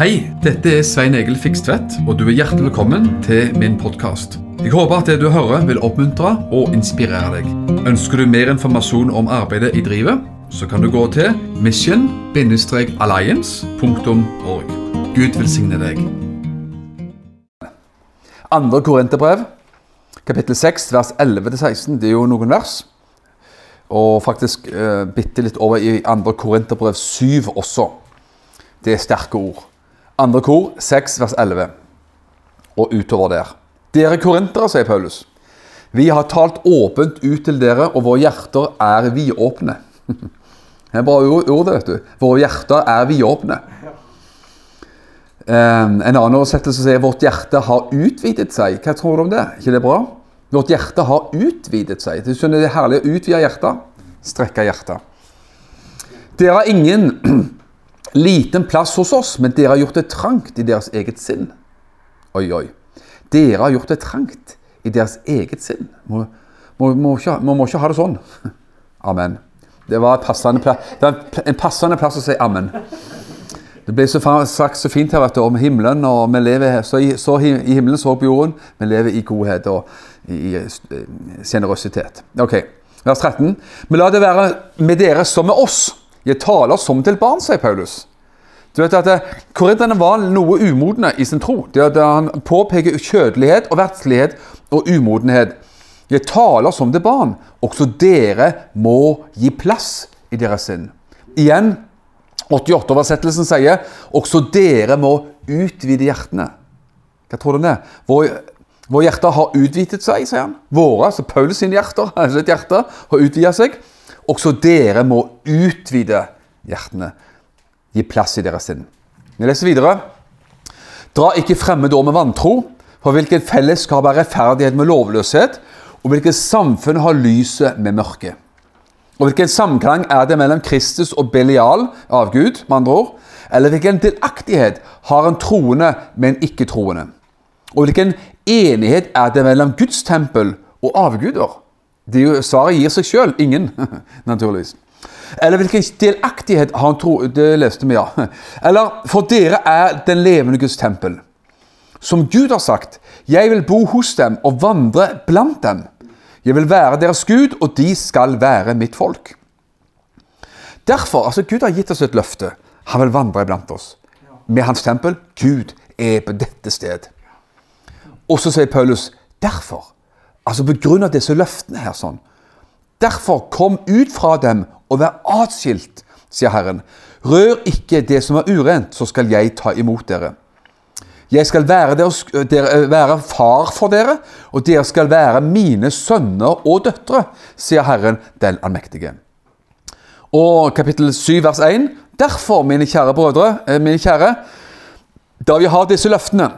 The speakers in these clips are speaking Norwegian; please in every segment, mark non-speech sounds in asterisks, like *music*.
Hei, dette er Svein Egil Fikstvedt, og du er hjertelig velkommen til min podkast. Jeg håper at det du hører vil oppmuntre og inspirere deg. Ønsker du mer informasjon om arbeidet i drivet, så kan du gå til mission-alliance.org. Gud velsigne deg. Andre Korinterbrev, kapittel 6, vers 11-16. Det er jo noen vers. Og faktisk eh, bitte litt over i andre Korinterbrev 7 også. Det er sterke ord. Andre kor 6, vers 11. Og utover der. Dere korintere, sier Paulus. Vi har talt åpent ut til dere, og våre hjerter er vidåpne. *laughs* Det er bra ord, vet du. Våre hjerter er vidåpne. Um, en annen oversettelse sier vårt hjerte har utvidet seg. Hva tror du om det? ikke det bra? Vårt hjerte har utvidet seg. Du skjønner Det er herlig å utvide hjertet. Strekke hjertet. Dere har ingen liten plass hos oss, men dere har gjort det trangt i deres eget sinn. Oi, oi. Dere har gjort det trangt i deres eget sinn. Må, må, må, ikke, må, ikke ha det sånn. *laughs* Amen. Det var plass, det var en passende plass å si amen. Det ble så sagt så fint her vet du, om himmelen, og vi lever så i, så i himmelen så på jorden. Vi lever i godhet og i sjenerøsitet. Ok, vers 13. Men la det være med dere som med oss. Jeg taler som til barn, sier Paulus. Du vet at eh, Korinterne var noe umodne i sin tro. Det, at han påpeker kjødelighet og verdslighet og umodenhet. Jeg taler som til barn. Også dere må gi plass i deres sinn. Igjen 88-oversettelsen sier også dere må utvide hjertene. Hva tror du det er? Vår, vår hjerter har utvidet seg, sier han. Våre, altså Paulus sine hjerter, *laughs* hjerte, har utvidet seg. Også dere må utvide hjertene. Gi plass i deres sinn. Vi leser videre. Dra ikke fremmede år med vantro, for hvilket fellesskap er rettferdighet med lovløshet, og hvilket samfunn har lyset med mørket? Og hvilken samklang er det mellom Kristus og Belial, avgud, med andre ord? Eller hvilken delaktighet har en troende med en ikke-troende? Og hvilken enighet er det mellom Guds tempel og avguder? Jo, svaret gir seg sjøl. Ingen, *laughs* naturligvis. Eller hvilken delaktighet har han tro... Det leste vi, ja. *laughs* Eller for dere er den levende Guds tempel. Som Gud har sagt, jeg vil bo hos dem og vandre blant dem. Jeg vil være deres Gud, og de skal være mitt folk. Derfor, altså Gud har gitt oss et løfte. Han vil vandre iblant oss. Med hans tempel. Gud er på dette sted. Og så sier Paulus derfor. Altså på grunn av disse løftene her sånn. Derfor kom ut fra dem og vær atskilt, sier Herren. Rør ikke det som er urent, så skal jeg ta imot dere. Jeg skal være, deres, dere, være, far for dere, og dere skal være mine sønner og døtre, sier Herren den allmektige. Og kapittel 7 vers 1. Derfor, mine kjære brødre, mine kjære, da vi har disse løftene,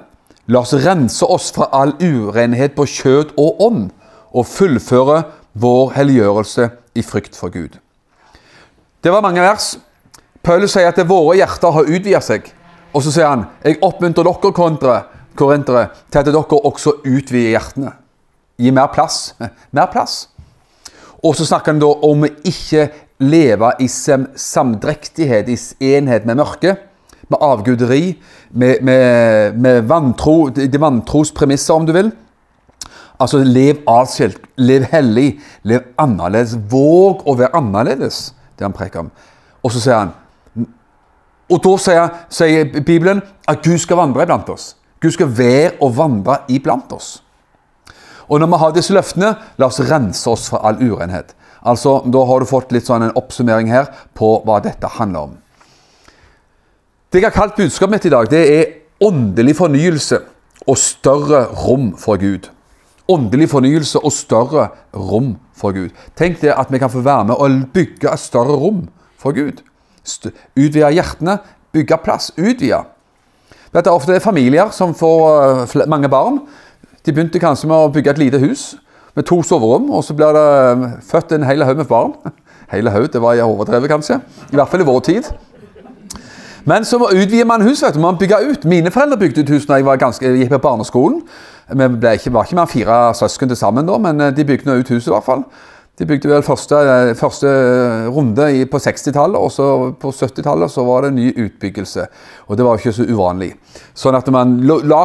la oss rense oss fra all urenhet på kjød og ånd, og fullføre vår helliggjørelse i frykt for Gud. Det var mange vers. Paulus sier at våre hjerter har utvidet seg. Og så sier han jeg oppmuntrer dere kontre, korintere til at dere også utvider hjertene. Gi mer plass. *laughs* Mer plass. Og så snakker han da om ikke leve i samdrektighet, i enhet med mørket. Med avguderi, med, med, med vantro, de vantros premisser, om du vil. Altså, lev atskilt, lev hellig, lev annerledes. Våg å være annerledes, det han preker om. Og så sier han og da sier, sier, Bibelen at Gud skal vandre iblant oss. Gud skal være og vandre iblant oss. Og når vi har disse løftene, la oss rense oss fra all urenhet. Altså, Da har du fått litt sånn en oppsummering her på hva dette handler om. Det jeg har kalt budskapet mitt i dag, det er åndelig fornyelse og større rom for Gud. Åndelig fornyelse og større rom for Gud. Tenk det at vi kan få være med og bygge et større rom for Gud. Utvide hjertene, bygge plass. Utvide. Dette er ofte er familier som får eh, mange barn. De begynte kanskje med å bygge et lite hus med to soverom, og så blir det født en hel haug med barn. *laughs* Hele haug, det var overdrevet, kanskje. I hvert fall i vår tid. Men så utvider man hus. vet du, man bygger ut. Mine foreldre bygde ut hus da jeg var ganske, gikk på barneskolen. Vi ble ikke, var ikke mer enn fire søsken til sammen da, men eh, de bygde ut huset i hvert fall. De bygde vel første, første runde i, på 60-tallet, og så på 70-tallet så var det ny utbyggelse. Og det var jo ikke så uvanlig. Sånn at man la,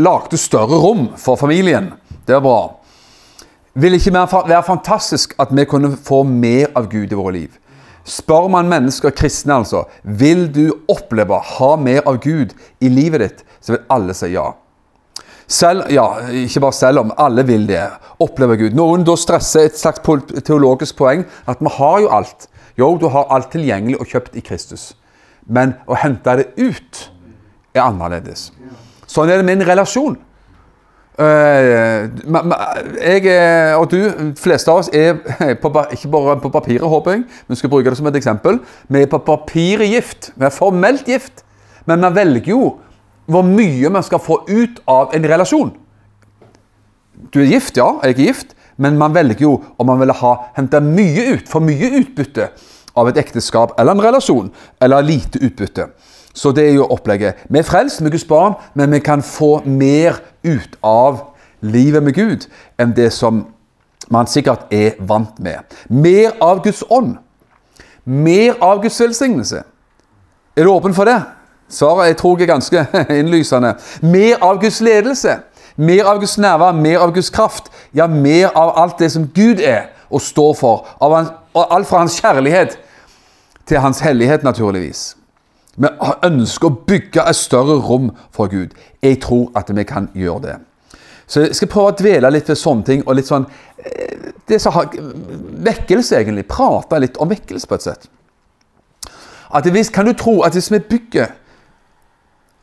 lagde større rom for familien. Det var bra. Vil ikke være fantastisk at vi kunne få mer av Gud i våre liv? Spør man mennesker, kristne altså, vil du oppleve ha mer av Gud i livet ditt, så vil alle si ja. Selv, ja, ikke bare selv om, alle vil det. Oppleve Gud. Noen da stresser et slags teologisk poeng at vi har jo alt. Jo, du har alt tilgjengelig og kjøpt i Kristus. Men å hente det ut er annerledes. Sånn er det med en relasjon. Uh, jeg og du, fleste av oss, er *laughs* på, ikke bare på papiret, håper jeg, men skal bruke det som et eksempel. Vi er på papiret gift. Vi er formelt gift. Men vi velger jo hvor mye man skal få ut av en relasjon. Du er gift, ja, jeg er gift, men man velger jo om man vil ha, hente mye ut, for mye utbytte av et ekteskap eller en relasjon, eller lite utbytte. Så det er jo opplegget. Vi er frelst vi er Guds barn, men vi kan få mer ut av livet med Gud enn det som man sikkert er vant med. Mer av Guds ånd. Mer av Guds velsignelse. Er du åpen for det? Svaret jeg tror er ganske *laughs* innlysende. Mer av Guds ledelse. Mer av Guds nærvær, mer av Guds kraft. Ja, mer av alt det som Gud er og står for. Av alt fra hans kjærlighet til hans hellighet, naturligvis. Vi ønsker å bygge et større rom for Gud. Jeg tror at vi kan gjøre det. Så jeg skal prøve å dvele litt ved sånne ting. og litt sånn, eh, det som har, Vekkelse, egentlig. Prate litt om vekkelse, på et sett. At hvis, kan du tro at hvis vi bygger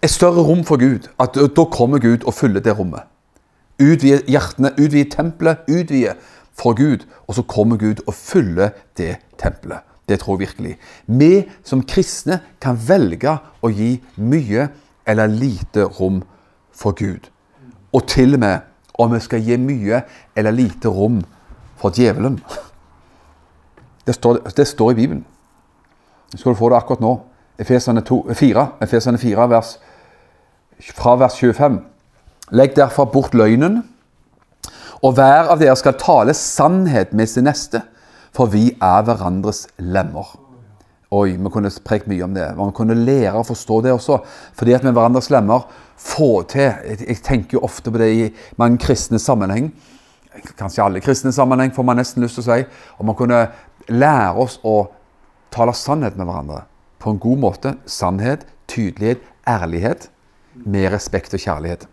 et større rom for Gud, at da kommer Gud og fyller det rommet. Utvide hjertene, utvide tempelet, utvide for Gud, og så kommer Gud og fyller det tempelet. Det tror jeg virkelig. Vi som kristne kan velge å gi mye eller lite rom for Gud. Og til og med om vi skal gi mye eller lite rom for djevelen. Det står, det står i Bibelen. Jeg skal du få det akkurat nå. Efesene 4, Efesene 4 vers, fra vers 25. Legg derfor bort løgnen, og hver av dere skal tale sannhet med sin neste, for vi er hverandres lemmer. Oi, vi kunne prekt mye om det. Man kunne lære å forstå det også. Fordi at er hverandres lemmer få til Jeg tenker jo ofte på det i mange kristne sammenheng. Kanskje alle kristne sammenheng, får man nesten lyst til å si. Om man kunne lære oss å tale sannhet med hverandre på en god måte. Sannhet, tydelighet, ærlighet. Med respekt og kjærlighet.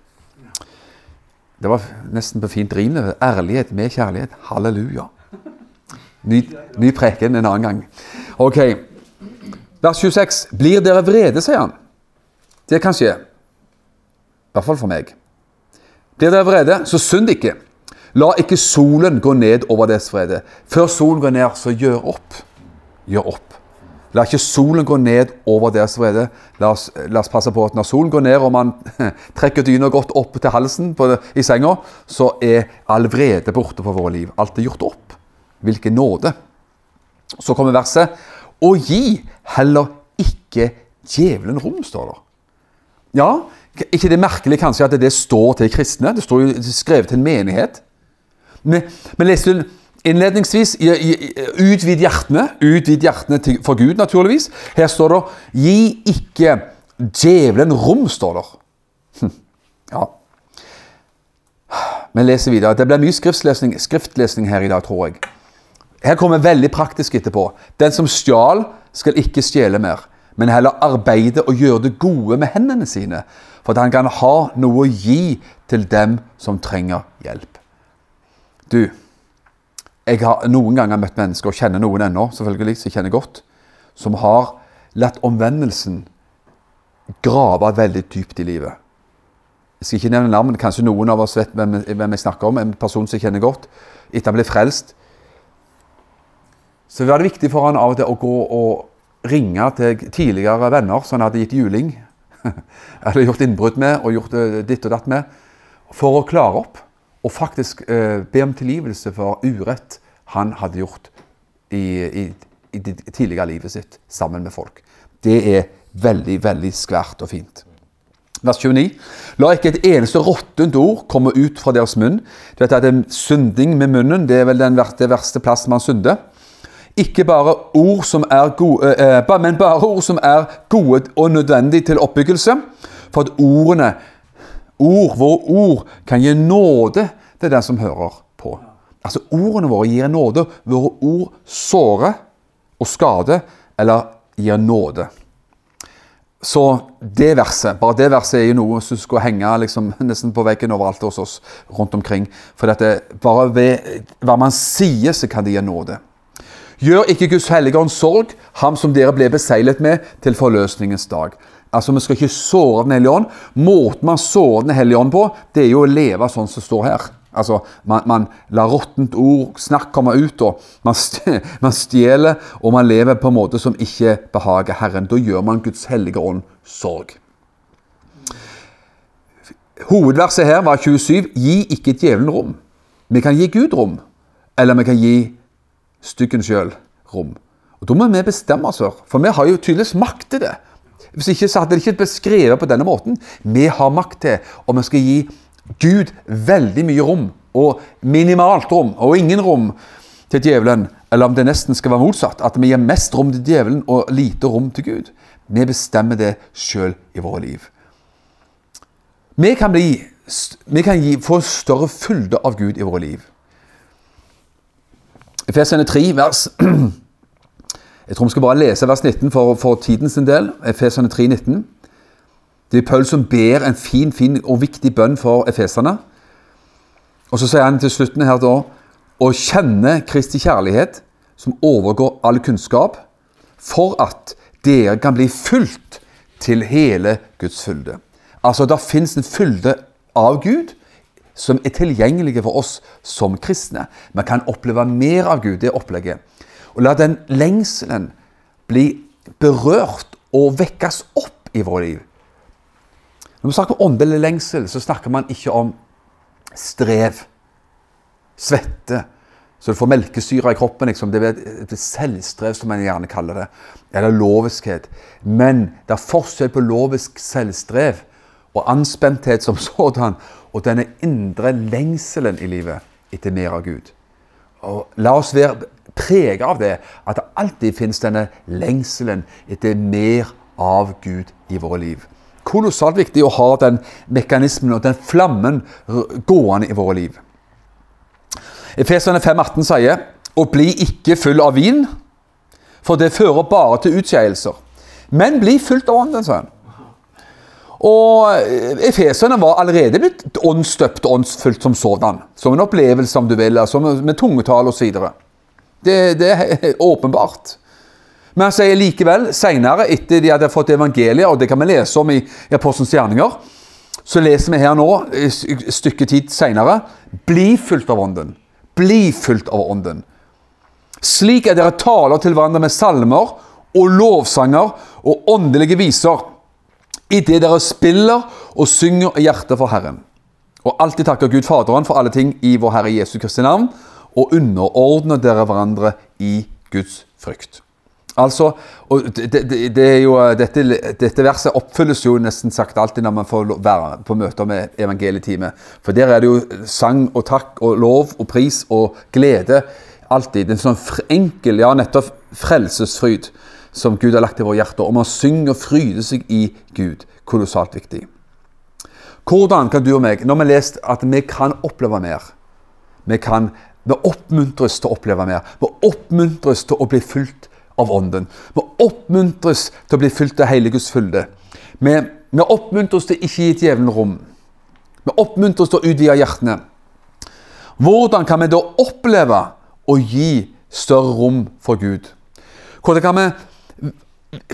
Det var nesten på fint rim. Ærlighet med kjærlighet. Halleluja. Ny, ny preken en annen gang. Ok. Vers 26. Blir dere vrede, sier han. Det kan skje. I hvert fall for meg. Blir dere vrede, så synd ikke. La ikke solen gå ned over deres vrede. Før solen går ned, så gjør opp. Gjør opp. La ikke solen gå ned over deres vrede. La oss, la oss, passe på at når solen går ned og man *laughs* trekker dyna godt opp til halsen på, i senga, så er all vrede borte fra våre liv. Alt er gjort opp. Hvilken nåde. Så kommer verset. Og gi heller ikke djevelen rom, står det. Ja, ikke det merkelig kanskje at det står til kristne? Det står jo skrevet til en menighet. Men, men leser du Innledningsvis utvid hjertene. Utvid hjertene for Gud, naturligvis. Her står det 'gi ikke djevelen rom', står det. Hm. Ja. Men leser videre. Det blir mye skriftlesning, skriftlesning her i dag, tror jeg. Her kommer veldig praktisk etterpå. Den som stjal, skal ikke stjele mer, men heller arbeide og gjøre det gode med hendene sine, for at han kan ha noe å gi til dem som trenger hjelp. Du, jeg har noen ganger møtt mennesker, og kjenner noen ennå, selvfølgelig, som jeg kjenner godt, som har latt omvendelsen grave veldig dypt i livet. Jeg skal ikke nevne navn, kanskje noen av oss vet hvem, jeg snakker om. En person som jeg kjenner godt. Etter han ble frelst. Så var det viktig for han av og til å gå og ringe til tidligere venner som han hadde gitt juling. *laughs* Eller gjort innbrudd med og gjort eh, ditt og datt med. For å klare opp og faktisk eh, be om tilgivelse for urett han hadde gjort i, i, i det tidligere livet sitt sammen med folk. Det er veldig, veldig skvært og fint. Vers 29. La ikke et eneste råttent ord komme ut fra deres munn. Du vet at en Synding med munnen det er vel den verste, verste plassen man synder. Ikke bare ord som er gode, eh, men bare ord som er gode og nødvendige til oppbyggelse. For at ordene, ord, våre ord, kan gi nåde til den som hører på. Altså Ordene våre gir nåde. Våre ord sårer og skader, eller gir nåde. Så det verset, bare det verset er jo noe som skulle henge liksom, *laughs* nesten på veggen overalt hos oss rundt omkring. For dette, bare ved hva man sier, så kan det gi nåde. Gjør ikke Guds hellige ånd sorg, ham som dere ble beseglet med, til forløsningens dag. Altså, Vi skal ikke såre Den hellige ånd. Måten man sårer Den hellige ånd på, det er jo å leve sånn som står her. Altså, Man, man lar råttent ord, snakk komme ut, og man, *laughs* man stjeler, og man lever på en måte som ikke behager Herren. Da gjør man Guds hellige ånd sorg. Hovedverset her var 27. Gi ikke djevelen rom. Vi kan gi Gud rom, eller vi kan gi styggen sjøl rom. Og Da må vi bestemme oss, for for vi har jo tydeligvis makt til det. Hvis ikke så hadde det ikke beskrevet på denne måten. Vi har makt til, og vi skal gi Gud veldig mye rom, og minimalt rom, og ingen rom til djevelen. Eller om det nesten skal være motsatt, at vi gir mest rom til djevelen og lite rom til Gud. Vi bestemmer det sjøl i våre liv. Vi kan, bli, vi kan gi, få større fylde av Gud i våre liv. Efesene 3, vers *clears throat* Jeg tror vi skal bare lese vers 19 for, for tiden del. Efesene 3, 19. Det er Paul som ber en fin fin og viktig bønn for efeserne. Og så sier han til slutten her da Å kjenne Kristi kjærlighet, som overgår all kunnskap, for at dere kan bli fulgt til hele Guds fylde. Altså, det fins en fylde av Gud som er tilgjengelige for oss som kristne. Vi kan oppleve mer av Gud, det opplegget. Og la den lengselen bli berørt og vekkes opp i vårt liv. Når vi snakker om åndelig lengsel, så snakker man ikke om strev, svette, så du får melkesyre i kroppen. Liksom. Det er et selvstrev, som man gjerne kaller det. Eller loviskhet. Men det er forskjell på lovisk selvstrev og anspenthet som sådan, og denne indre lengselen i livet etter mer av Gud. Og la oss være preget av det, at det alltid finnes denne lengselen etter mer av Gud i våre liv. Kolossalt viktig å ha den mekanismen og den flammen gående i våre liv. Efeserne 5,18 sier og bli ikke full av vin, for det fører bare til utskeielser. Men bli fullt av ånden, sa han. Og Efeserne var allerede blitt åndsdøpt og åndsfullt som sådan. Som en opplevelse, om du vil, altså med tungetall osv. Det, det er åpenbart. Men han sier likevel, senere, etter de hadde fått evangeliet, og det kan vi lese om i, Apostelens gjerninger, så leser vi her nå, et stykke tid senere, bli fulgt av ånden. Bli fulgt av ånden. Slik er dere taler til hverandre med salmer og lovsanger og åndelige viser, idet dere spiller og synger i hjertet for Herren. Og alltid takker Gud Faderen for alle ting i vår Herre Jesu Kristi navn, og underordner dere hverandre i Guds frykt. Altså, og det, det, det jo, dette, dette, verset oppfylles jo nesten sagt alltid når man får være på møter med evangelietime. For der er det jo sang og takk og lov og pris og glede. Alltid. En sånn enkel, ja nettopp frelsesfryd som Gud har lagt i våre hjerter. Og man synger og fryder seg i Gud. Kolossalt viktig. Hvordan kan du og meg, når vi har lest at vi kan oppleve mer Vi kan vi oppmuntres til å oppleve mer. Vi oppmuntres til å bli fulgt av Ånden. Vi oppmuntres til å bli fulgt av Helliges fylde. Vi, vi oppmuntres til ikke gi djevelen rom. Vi oppmuntres til å utvide hjertene. Hvordan kan vi da oppleve å gi større rom for Gud? Hvordan kan vi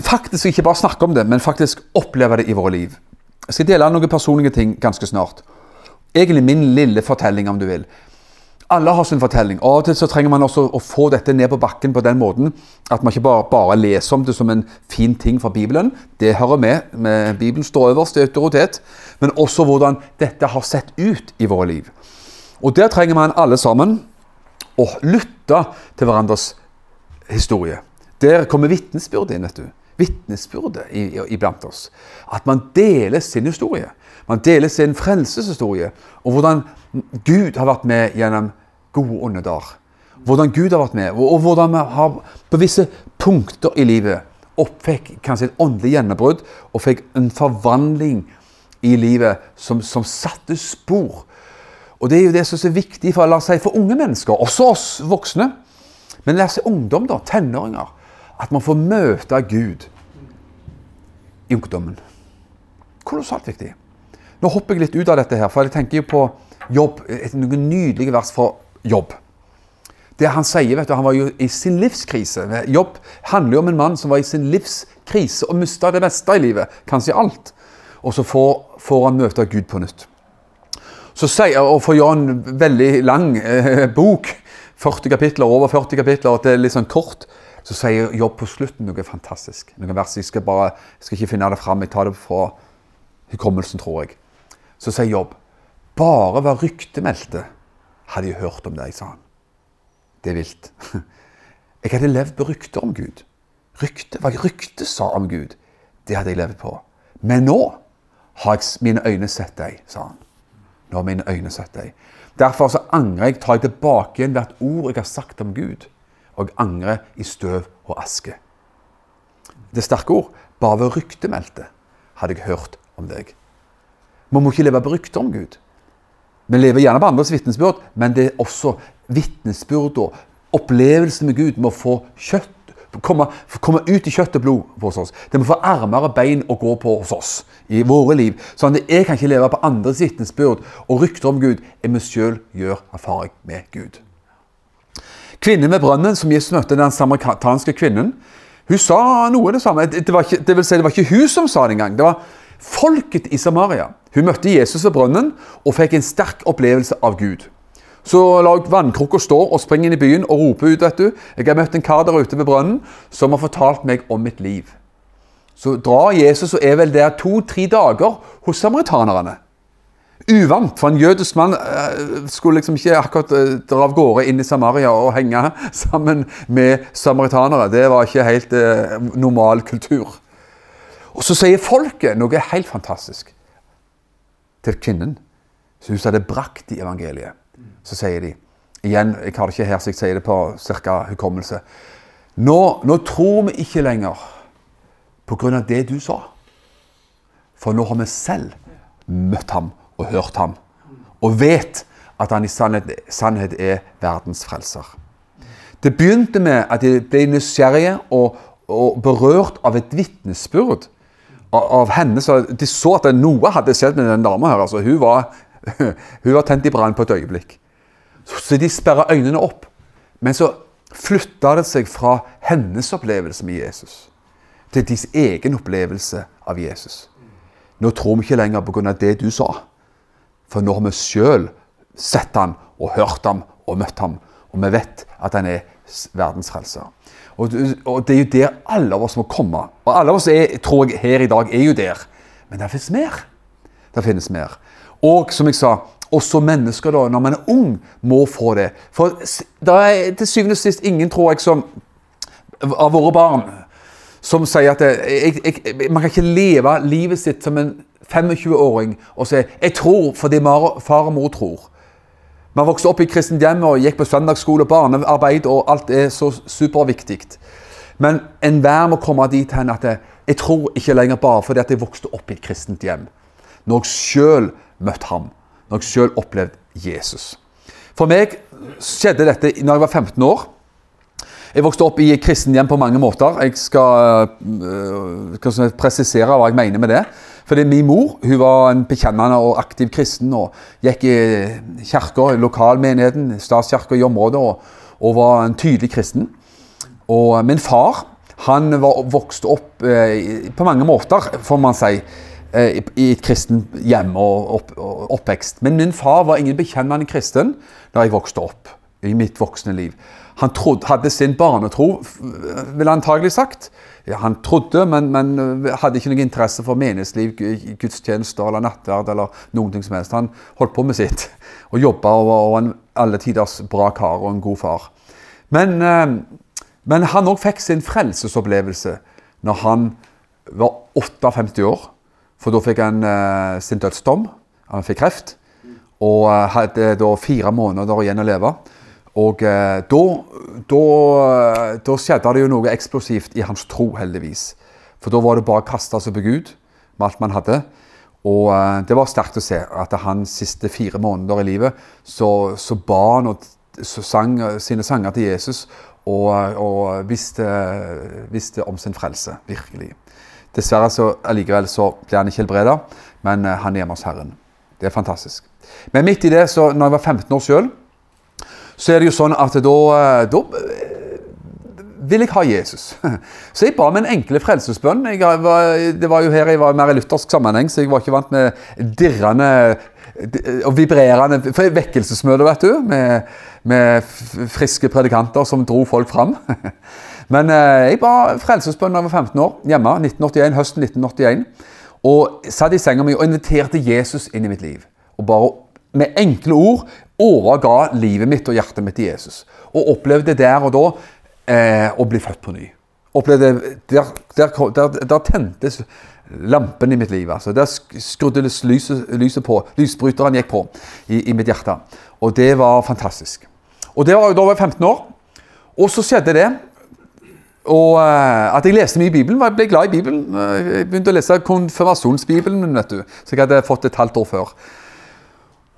faktisk ikke bare snakke om det, men faktisk oppleve det i våre liv? Jeg skal dele noen personlige ting ganske snart. Egentlig min lille fortelling, om du vil. Alle har sin fortelling. Av og til så trenger man også å få dette ned på bakken på den måten at man ikke bare, bare leser om det som en fin ting fra Bibelen. Det hører med. med Bibelen står øverst i autoritet. Men også hvordan dette har sett ut i våre liv. Og Der trenger man alle sammen å lytte til hverandres historie. Der kommer vitnesbyrdet inn. vet du. Vitnesbyrdet iblant oss. At man deler sin historie. Man deler sin frelseshistorie. Og hvordan Gud har vært med gjennom gode onde dager. Hvordan Gud har vært med, og hvordan vi har på visse punkter i livet oppfikk kanskje et åndelig gjennombrudd og fikk en forvandling i livet som, som satte spor. Og Det er jo det som er viktig for, la oss si, for unge mennesker, også oss voksne. Men la oss si ungdom, da, tenåringer. At man får møte Gud i ungdommen. Kolossalt viktig. Nå hopper jeg litt ut av dette, her, for jeg tenker jo på jobb. Et, noen nydelige vers fra jobb. Det Han sier, vet du, han var jo i sin livskrise. Jobb handler jo om en mann som var i sin livskrise og mista det meste i livet. Kanskje alt. Og så får, får han møte Gud på nytt. Så sier, og For å gjøre en veldig lang eh, bok, 40 kapitler, over 40 kapitler, at det er litt sånn kort, så sier Jobb på slutten noe fantastisk. Noen vers, Jeg skal bare, jeg skal ikke finne det fram, jeg tar det fra hukommelsen, tror jeg. Så sier Jobb bare hva ryktet meldte, hadde jeg hørt om deg, sa han. Det er vilt. *laughs* Jeg hadde levd på rykter om Gud. Rykte, hva ryktet sa om Gud, det hadde jeg levd på. Men nå har jeg mine øyne sett deg, sa han. Nå har mine øyne sett deg. Derfor så angrer jeg, tar jeg tilbake igjen hvert ord jeg har sagt om Gud. Og angre i støv og aske. Det er sterke ord. Bare ved ryktemeldte hadde jeg hørt om deg. Man må ikke leve på rykter om Gud. Vi lever gjerne på andres vitnesbyrd, men det er også vitnesbyrd og opplevelsen med Gud må få kjøtt Komme, komme, ut i kjøtt og blod hos oss. Det må få armer og bein å gå på hos oss i våre liv. Sånn at jeg kan ikke leve på andres vitnesbyrd og rykter om Gud. Jeg må sjøl gjøre erfaring med Gud. Kvinnen ved brønnen som Jesus møtte, den samaritanske kvinnen, hun sa noe av det samme. Det, var ikke, det, vil si, det var ikke hun som sa det engang. Det var folket i Samaria. Hun møtte Jesus ved brønnen og fikk en sterk opplevelse av Gud. Så la vannkrukka stå og springe inn i byen og rope ut. vet du. Jeg har møtt en kar der ute ved brønnen som har fortalt meg om mitt liv. Så drar Jesus og er vel der to-tre dager hos samaritanerne. Uvant, for en jødisk mann uh, skulle liksom ikke akkurat uh, dra av gårde inn i Samaria og henge *laughs* sammen med samaritanere. Det var ikke helt eh, normal kultur. Og så sier folket noe helt fantastisk til kvinnen som hun hadde brakt i evangeliet. Så sier de Igjen, jeg har det ikke her, så jeg sier det på ca. hukommelse. Nå, nå, tror vi ikke lenger på grunn av det du sa. For nå har vi selv møtt ham og hørt ham. Og vet at han i sannhet, sannhet er verdens frelser. Det begynte med at de ble nysgjerrige og, og berørt av et vitnesbyrd av henne. Så de så at noe hadde skjedd med den dama her. Altså, hun, var, *laughs* hun var tent i brann på et øyeblikk. Så de sperra øynene opp. Men så flytta det seg fra hennes opplevelse med Jesus til deres egen opplevelse av Jesus. Nå tror vi ikke lenger pga. det du sa, for nå har vi sjøl sett ham og hørt ham og møtt ham. Og vi vet at han er verdens. Og, og, det er jo der alle av oss må komme. Og alle av oss er, tror jeg, her i dag er jo der. Men det finnes mer. Det finnes mer. Og som jeg sa, også mennesker da, når man er ung, må få det. For det er til syvende og sist ingen, tror jeg, som av våre barn som sier at jeg, jeg, man kan ikke leve livet sitt som en 25-åring og sier 'jeg tror fordi far og mor tror'. Man vokste opp i kristent hjem og gikk på søndagsskole barnearbeid, og alt er så superviktig. Men enhver må komme dit hen at jeg tror ikke lenger bare fordi jeg vokste opp i et kristent hjem. Når jeg sjøl møtte ham, når jeg sjøl opplevde Jesus. For meg skjedde dette når jeg var 15 år. Jeg vokste opp i kristent hjem på mange måter. Jeg skal uh, presisere hva jeg mener med det. Fordi min mor hun var en bekjennende og aktiv kristen og gikk i kirka, lokalmenigheten, statskirka i området, og, og, var en tydelig kristen. Og min far han var vokst opp eh, på mange måter, får man si, eh, i et kristent hjem og, opp, og, oppvekst. Men min far var ingen bekjennende kristen da jeg vokste opp i mitt voksne liv. Han trodde, hadde sin barnetro, ville antagelig sagt ja, han trodde, men, men, eh, hadde ikke noe interesse for menighetsliv, gudstjenester eller nattverd eller noen ting som helst. Han holdt på med sitt og jobba og var en alle tiders bra kar og en god far. Men, eh, men han òg fikk sin frelsesopplevelse når han var 58 år. For da fikk han eh, sin dødsdom. Han fikk kreft. Og hadde da fire måneder igjen å leve. Og eh, da, da, skjedde det jo noe eksplosivt i hans tro, heldigvis. For da var det bare å kaste seg på Gud med alt man hadde. Og eh, det var sterkt å se at hans siste fire måneder i livet så, så ba han og så sang sine sanger til Jesus og, og visste, visste, om sin frelse, virkelig. Dessverre så allikevel så ble han ikke helbreda, men eh, han er hjemme hos Herren. Det er fantastisk. Men midt i det, så når jeg var 15 år sjøl, så er det jo sånn at da, eh, da vil jeg ha Jesus. *laughs* Så jeg ba med en enkle frelsesbønn. Det var jo her jeg var mer i luthersk sammenheng, så jeg var ikke vant med dirrende og vibrerende vekkelsesmøter, vet du. Med, med, friske predikanter som dro folk fram. *laughs* Men eh, jeg ba frelsesbønn da jeg var 15 år, hjemme. 1981, høsten 1981. Og satt i senga mi og inviterte Jesus inn i mitt liv. Og bare med enkle ord overga livet mitt og hjertet mitt til Jesus. Og opplevde der og da eh, å bli født på ny. Opplevde, der, der, der, der tentes lampen i mitt liv. altså. Der skrudde lyset, lyset på. Lysbryteren gikk på i, i, mitt hjerte. Og det var fantastisk. Og det var, Da var jeg 15 år. Og så skjedde det og uh, At jeg leste mye i Bibelen. Jeg ble glad i Bibelen. Jeg begynte å lese konfirmasjonsbibelen, vet du, så jeg hadde fått et halvt år før.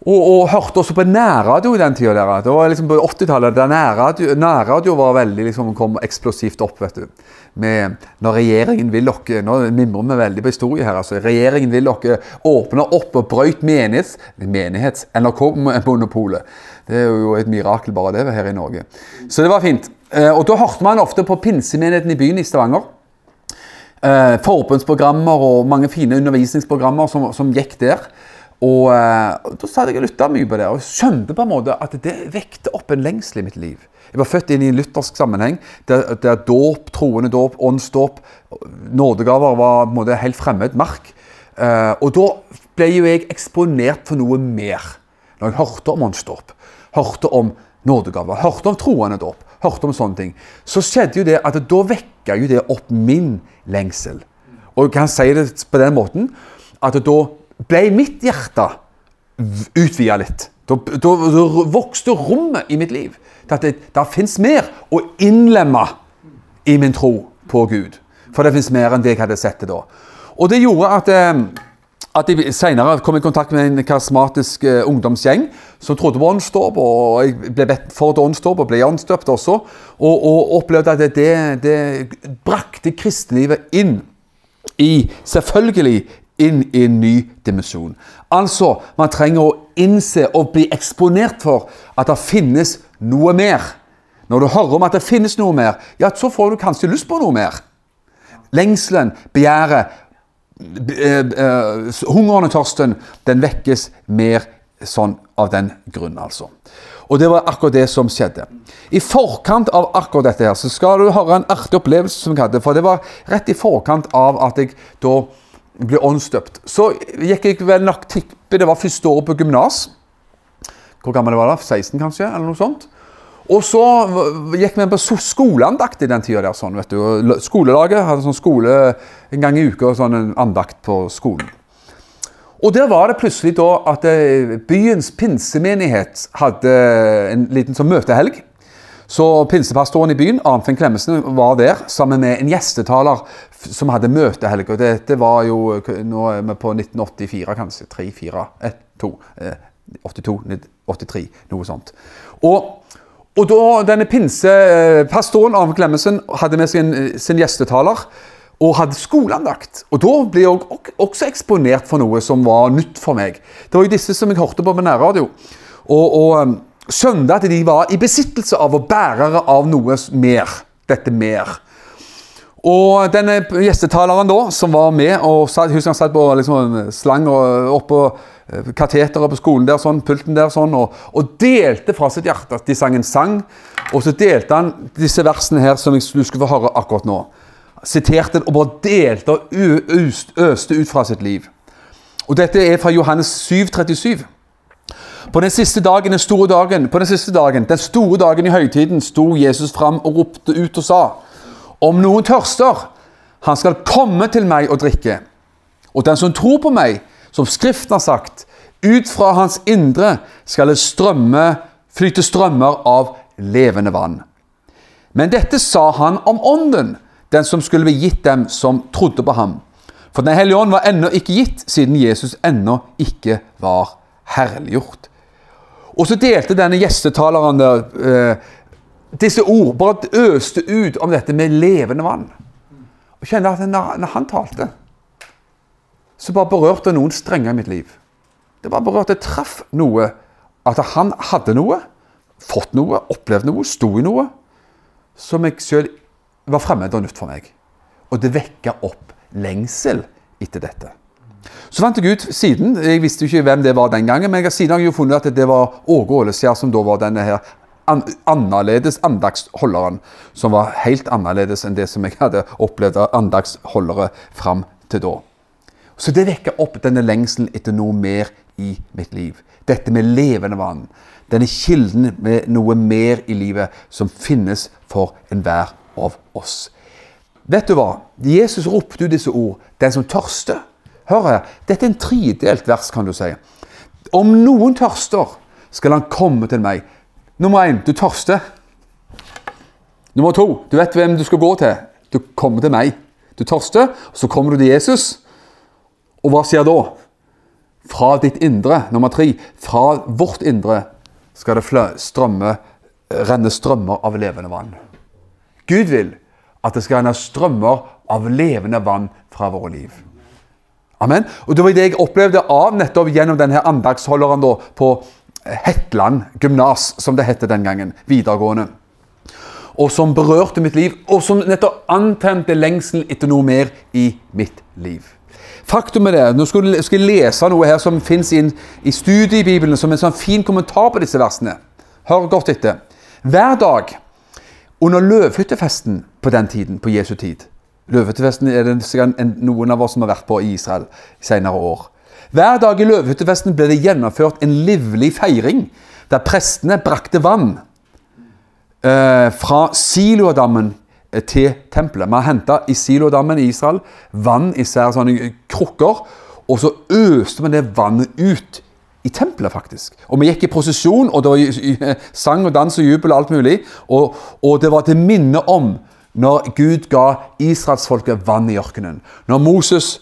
Og, og, hørte også på nærradio i den tida. Der. Det var liksom på 80-tallet da nærradio, nærradio var veldig, liksom, kom eksplosivt opp. vet du. Med, når regjeringen vil dere Nå mimrer vi veldig på historie her. altså, Regjeringen vil dere åpne opp og brøyt menighets, menighets NRK-monopolet. Det er jo et mirakel bare det her i Norge. Så det var fint. Eh, og da hørte man ofte på pinsemenigheten i byen i Stavanger. Eh, forbundsprogrammer og mange fine undervisningsprogrammer som, som gikk der. Og, eh, Da satt jeg og lytta mye på det og skjønte på en måte at det vekte opp en lengsel i mitt liv. Jeg var født inn i en luthersk sammenheng der, der dåp, troende dåp, åndsdåp, nådegaver var på en måte helt fremmed mark. Uh, og da ble jo jeg eksponert for noe mer. Når jeg hørte om åndsdåp, hørte om nådegaver, hørte om troende dåp, hørte om sånne ting, så skjedde jo det at da vekka jo det opp min lengsel. Og jeg kan si det på den måten at da ble mitt hjerte utvida litt. Da, da, da, vokste rommet i mitt liv til at det, det fins mer å innlemme i min tro på Gud. For det fins mer enn det jeg hadde sett det da. Og det gjorde at, eh, at jeg senere kom i kontakt med en karismatisk eh, ungdomsgjeng som trodde på åndsdåp. Og jeg ble bedt for et åndsdåp og ble åndsdøpt også. Og, og, opplevde at det, det brakte kristelivet inn i selvfølgelig inn i en ny dimensjon. Altså, man trenger å innse og bli eksponert for at det finnes noe mer. Når du hører om at det finnes noe mer, ja, så får du kanskje lyst på noe mer. Lengselen, begjæret, eh, eh, hungeren og tørsten, den vekkes mer sånn av den grunn, altså. Og det var akkurat det som skjedde. I forkant av akkurat dette her, så skal du høre en artig opplevelse som jeg hadde. For det var rett i forkant av at jeg da ble åndsdøpt. Så gikk jeg vel nok tippe det var første året på gymnas. Hvor gammel var det? 16 kanskje? eller noe sånt. Og så gikk vi på skoleandakt i den tida. Sånn, Skolelaget hadde sånn skole en gang i uka, sånn en andakt på skolen. Og der var det plutselig da at eh, byens pinsemenighet hadde en liten sånn møtehelg. Så pinsepastoren i byen, Arnfinn Klemmesen, var der sammen med en gjestetaler som hadde møtehelg. Og dette var jo Nå er vi på 1984, kanskje. 3, 4, 1, 2. 82, 83, noe sånt. Og, og da denne pinsepastoren Arnfinn Klemmesen, hadde med sin, sin gjestetaler og hadde skoleandakt. Og da ble jeg også eksponert for noe som var nytt for meg. Det var jo disse som jeg hørte på på nærradio. Og, og skjønte at de var i besittelse av og bærere av noe mer. Dette mer. Og denne gjestetaleren da, som var med og satt, husker han satt på liksom, slang oppå eh, kateteret på skolen der, sånn, pulten der, sånn, og, og, delte fra sitt hjerte. De sang en sang, og så delte han disse versene her som du skulle få høre akkurat nå. Siterte og bare delte og øste ut fra sitt liv. Og dette er fra Johannes 7, 37. På den siste dagen, den store dagen, på den siste dagen, den store dagen i høytiden, sto Jesus fram og ropte ut og sa:" Om noen tørster, Han skal komme til meg og drikke. Og den som tror på meg, som Skriften har sagt, ut fra hans indre skal det strømme, flyte strømmer av levende vann. Men dette sa han om ånden, den som skulle bli gitt dem som trodde på ham. For Den hellige ånd var ennå ikke gitt, siden Jesus ennå ikke var herliggjort. Og så delte denne gjestetaleren der, eh, disse ord, bare øste ut om dette med levende vann. Og kjente at når, han talte, så bare berørte noen strenger i mitt liv. Det bare berørte, traff noe. At han hadde noe, fått noe, opplevd noe, sto i noe som jeg sjøl var fremmed og nytt for meg. Og det vekka opp lengsel etter dette. Så fant jeg ut siden Jeg visste jo ikke hvem det var den gangen, men jeg siden har jeg jo funnet at det var Åge Åleskjær som da var denne her an annerledes andaktsholderen. Som var helt annerledes enn det som jeg hadde opplevd av andaktsholdere fram til da. Så det vekker opp denne lengselen etter noe mer i mitt liv. Dette med levende vann. Denne kilden med noe mer i livet som finnes for enhver av oss. Vet du hva? Jesus ropte ut disse ord. Den som tørster. Hør her. Dette er en tredelt vers, kan du si. Om noen tørster, skal han komme til meg. Nummer én, du tørster. Nummer to, du vet hvem du skal gå til. Du kommer til meg. Du tørster, så kommer du til Jesus. Og hva skjer da? Fra ditt indre, nummer tre, fra vårt indre skal det strømme, renne strømmer av levende vann. Gud vil at det skal renne strømmer av levende vann fra våre liv. Amen. Og Det var det jeg opplevde av nettopp gjennom denne andagsholderen da, på Hetland gymnas, som det het den gangen. Videregående. Og som berørte mitt liv, og som nettopp antente lengselen etter noe mer i mitt liv. Faktum er det, Nå skal jeg lese noe her som fins i, i studiebibelen som en sånn fin kommentar på disse versene. Hør godt etter. Hver dag under løvhyttefesten på den tiden, på Jesu tid Løvhyttefesten er det noen av oss som har vært på i Israel senere år. Hver dag i løvehyttefesten ble det gjennomført en livlig feiring der prestene brakte vann eh, fra Siloadammen Eh, til tempelet. Har henta i Siloadammen i Israel vann i sære sånne krukker. Og så øste vi det vannet ut i tempelet, faktisk. Og vi gikk i prosesjon, og det var sang og dans og jubel og alt mulig. Og, og det var til minne om når Gud ga israelsfolket vann i ørkenen. Når Moses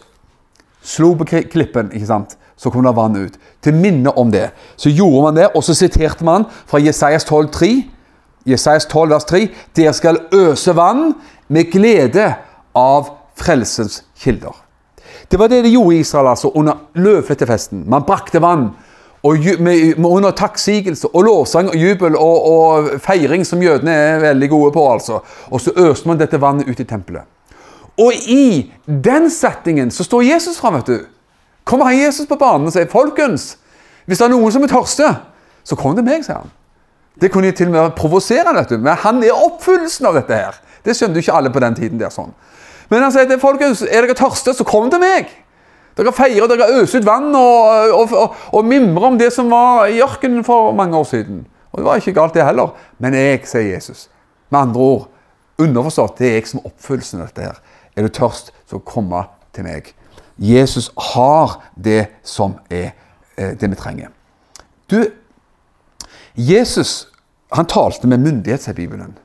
slo på klippen, ikke sant, så kom det vann ut. Til minne om det. Så gjorde man det, og så siterte man fra Jesajas 12,3. Jesajas 12, vers 3. Dere skal øse vann med glede av frelsens kilder. Det var det de gjorde i Israel altså, under løvflettefesten. Man brakte vann. Og med, med under takksigelse og lovsang og jubel og, og, feiring, som jødene er veldig gode på. altså. Og så øste man dette vannet ut i tempelet. Og i den settingen så står Jesus fram. vet du. Kommer han Jesus på banen og sier, 'Folkens, hvis det er noen som er tørste, så kom til meg', sier han. Det kunne til og med provosere, vet du. men han er oppfyllelsen av dette her. Det skjønte jo ikke alle på den tiden. der sånn. Men han sier til folkens, er dere tørste, så kom til meg. Dere feirer, dere øser ut vann og, og, og, og mimrer om det som var i ørkenen for mange år siden. Og det var ikke galt, det heller. Men jeg, sier Jesus. Med andre ord, underforstått, det er jeg som oppfyllelsen av dette her. Er du tørst, så komme til meg. Jesus har det som er eh, det vi trenger. Du, Jesus han talte med myndighet, sier Bibelen.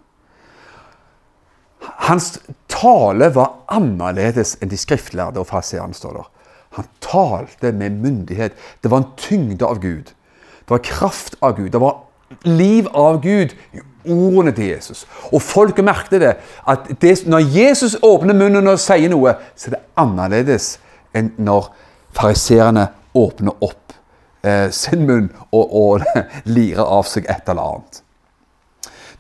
Hans tale var annerledes enn de skriftlærde og fariseerne, står der. Han talte med myndighet. Det var en tyngde av Gud. Det var kraft av Gud. Det var liv av Gud i ordene til Jesus. Og folket merket det. at det, Når Jesus åpner munnen og sier noe, så er det annerledes enn når fariseerne åpner opp eh, sin munn og, og *laughs* lirer av seg et eller annet.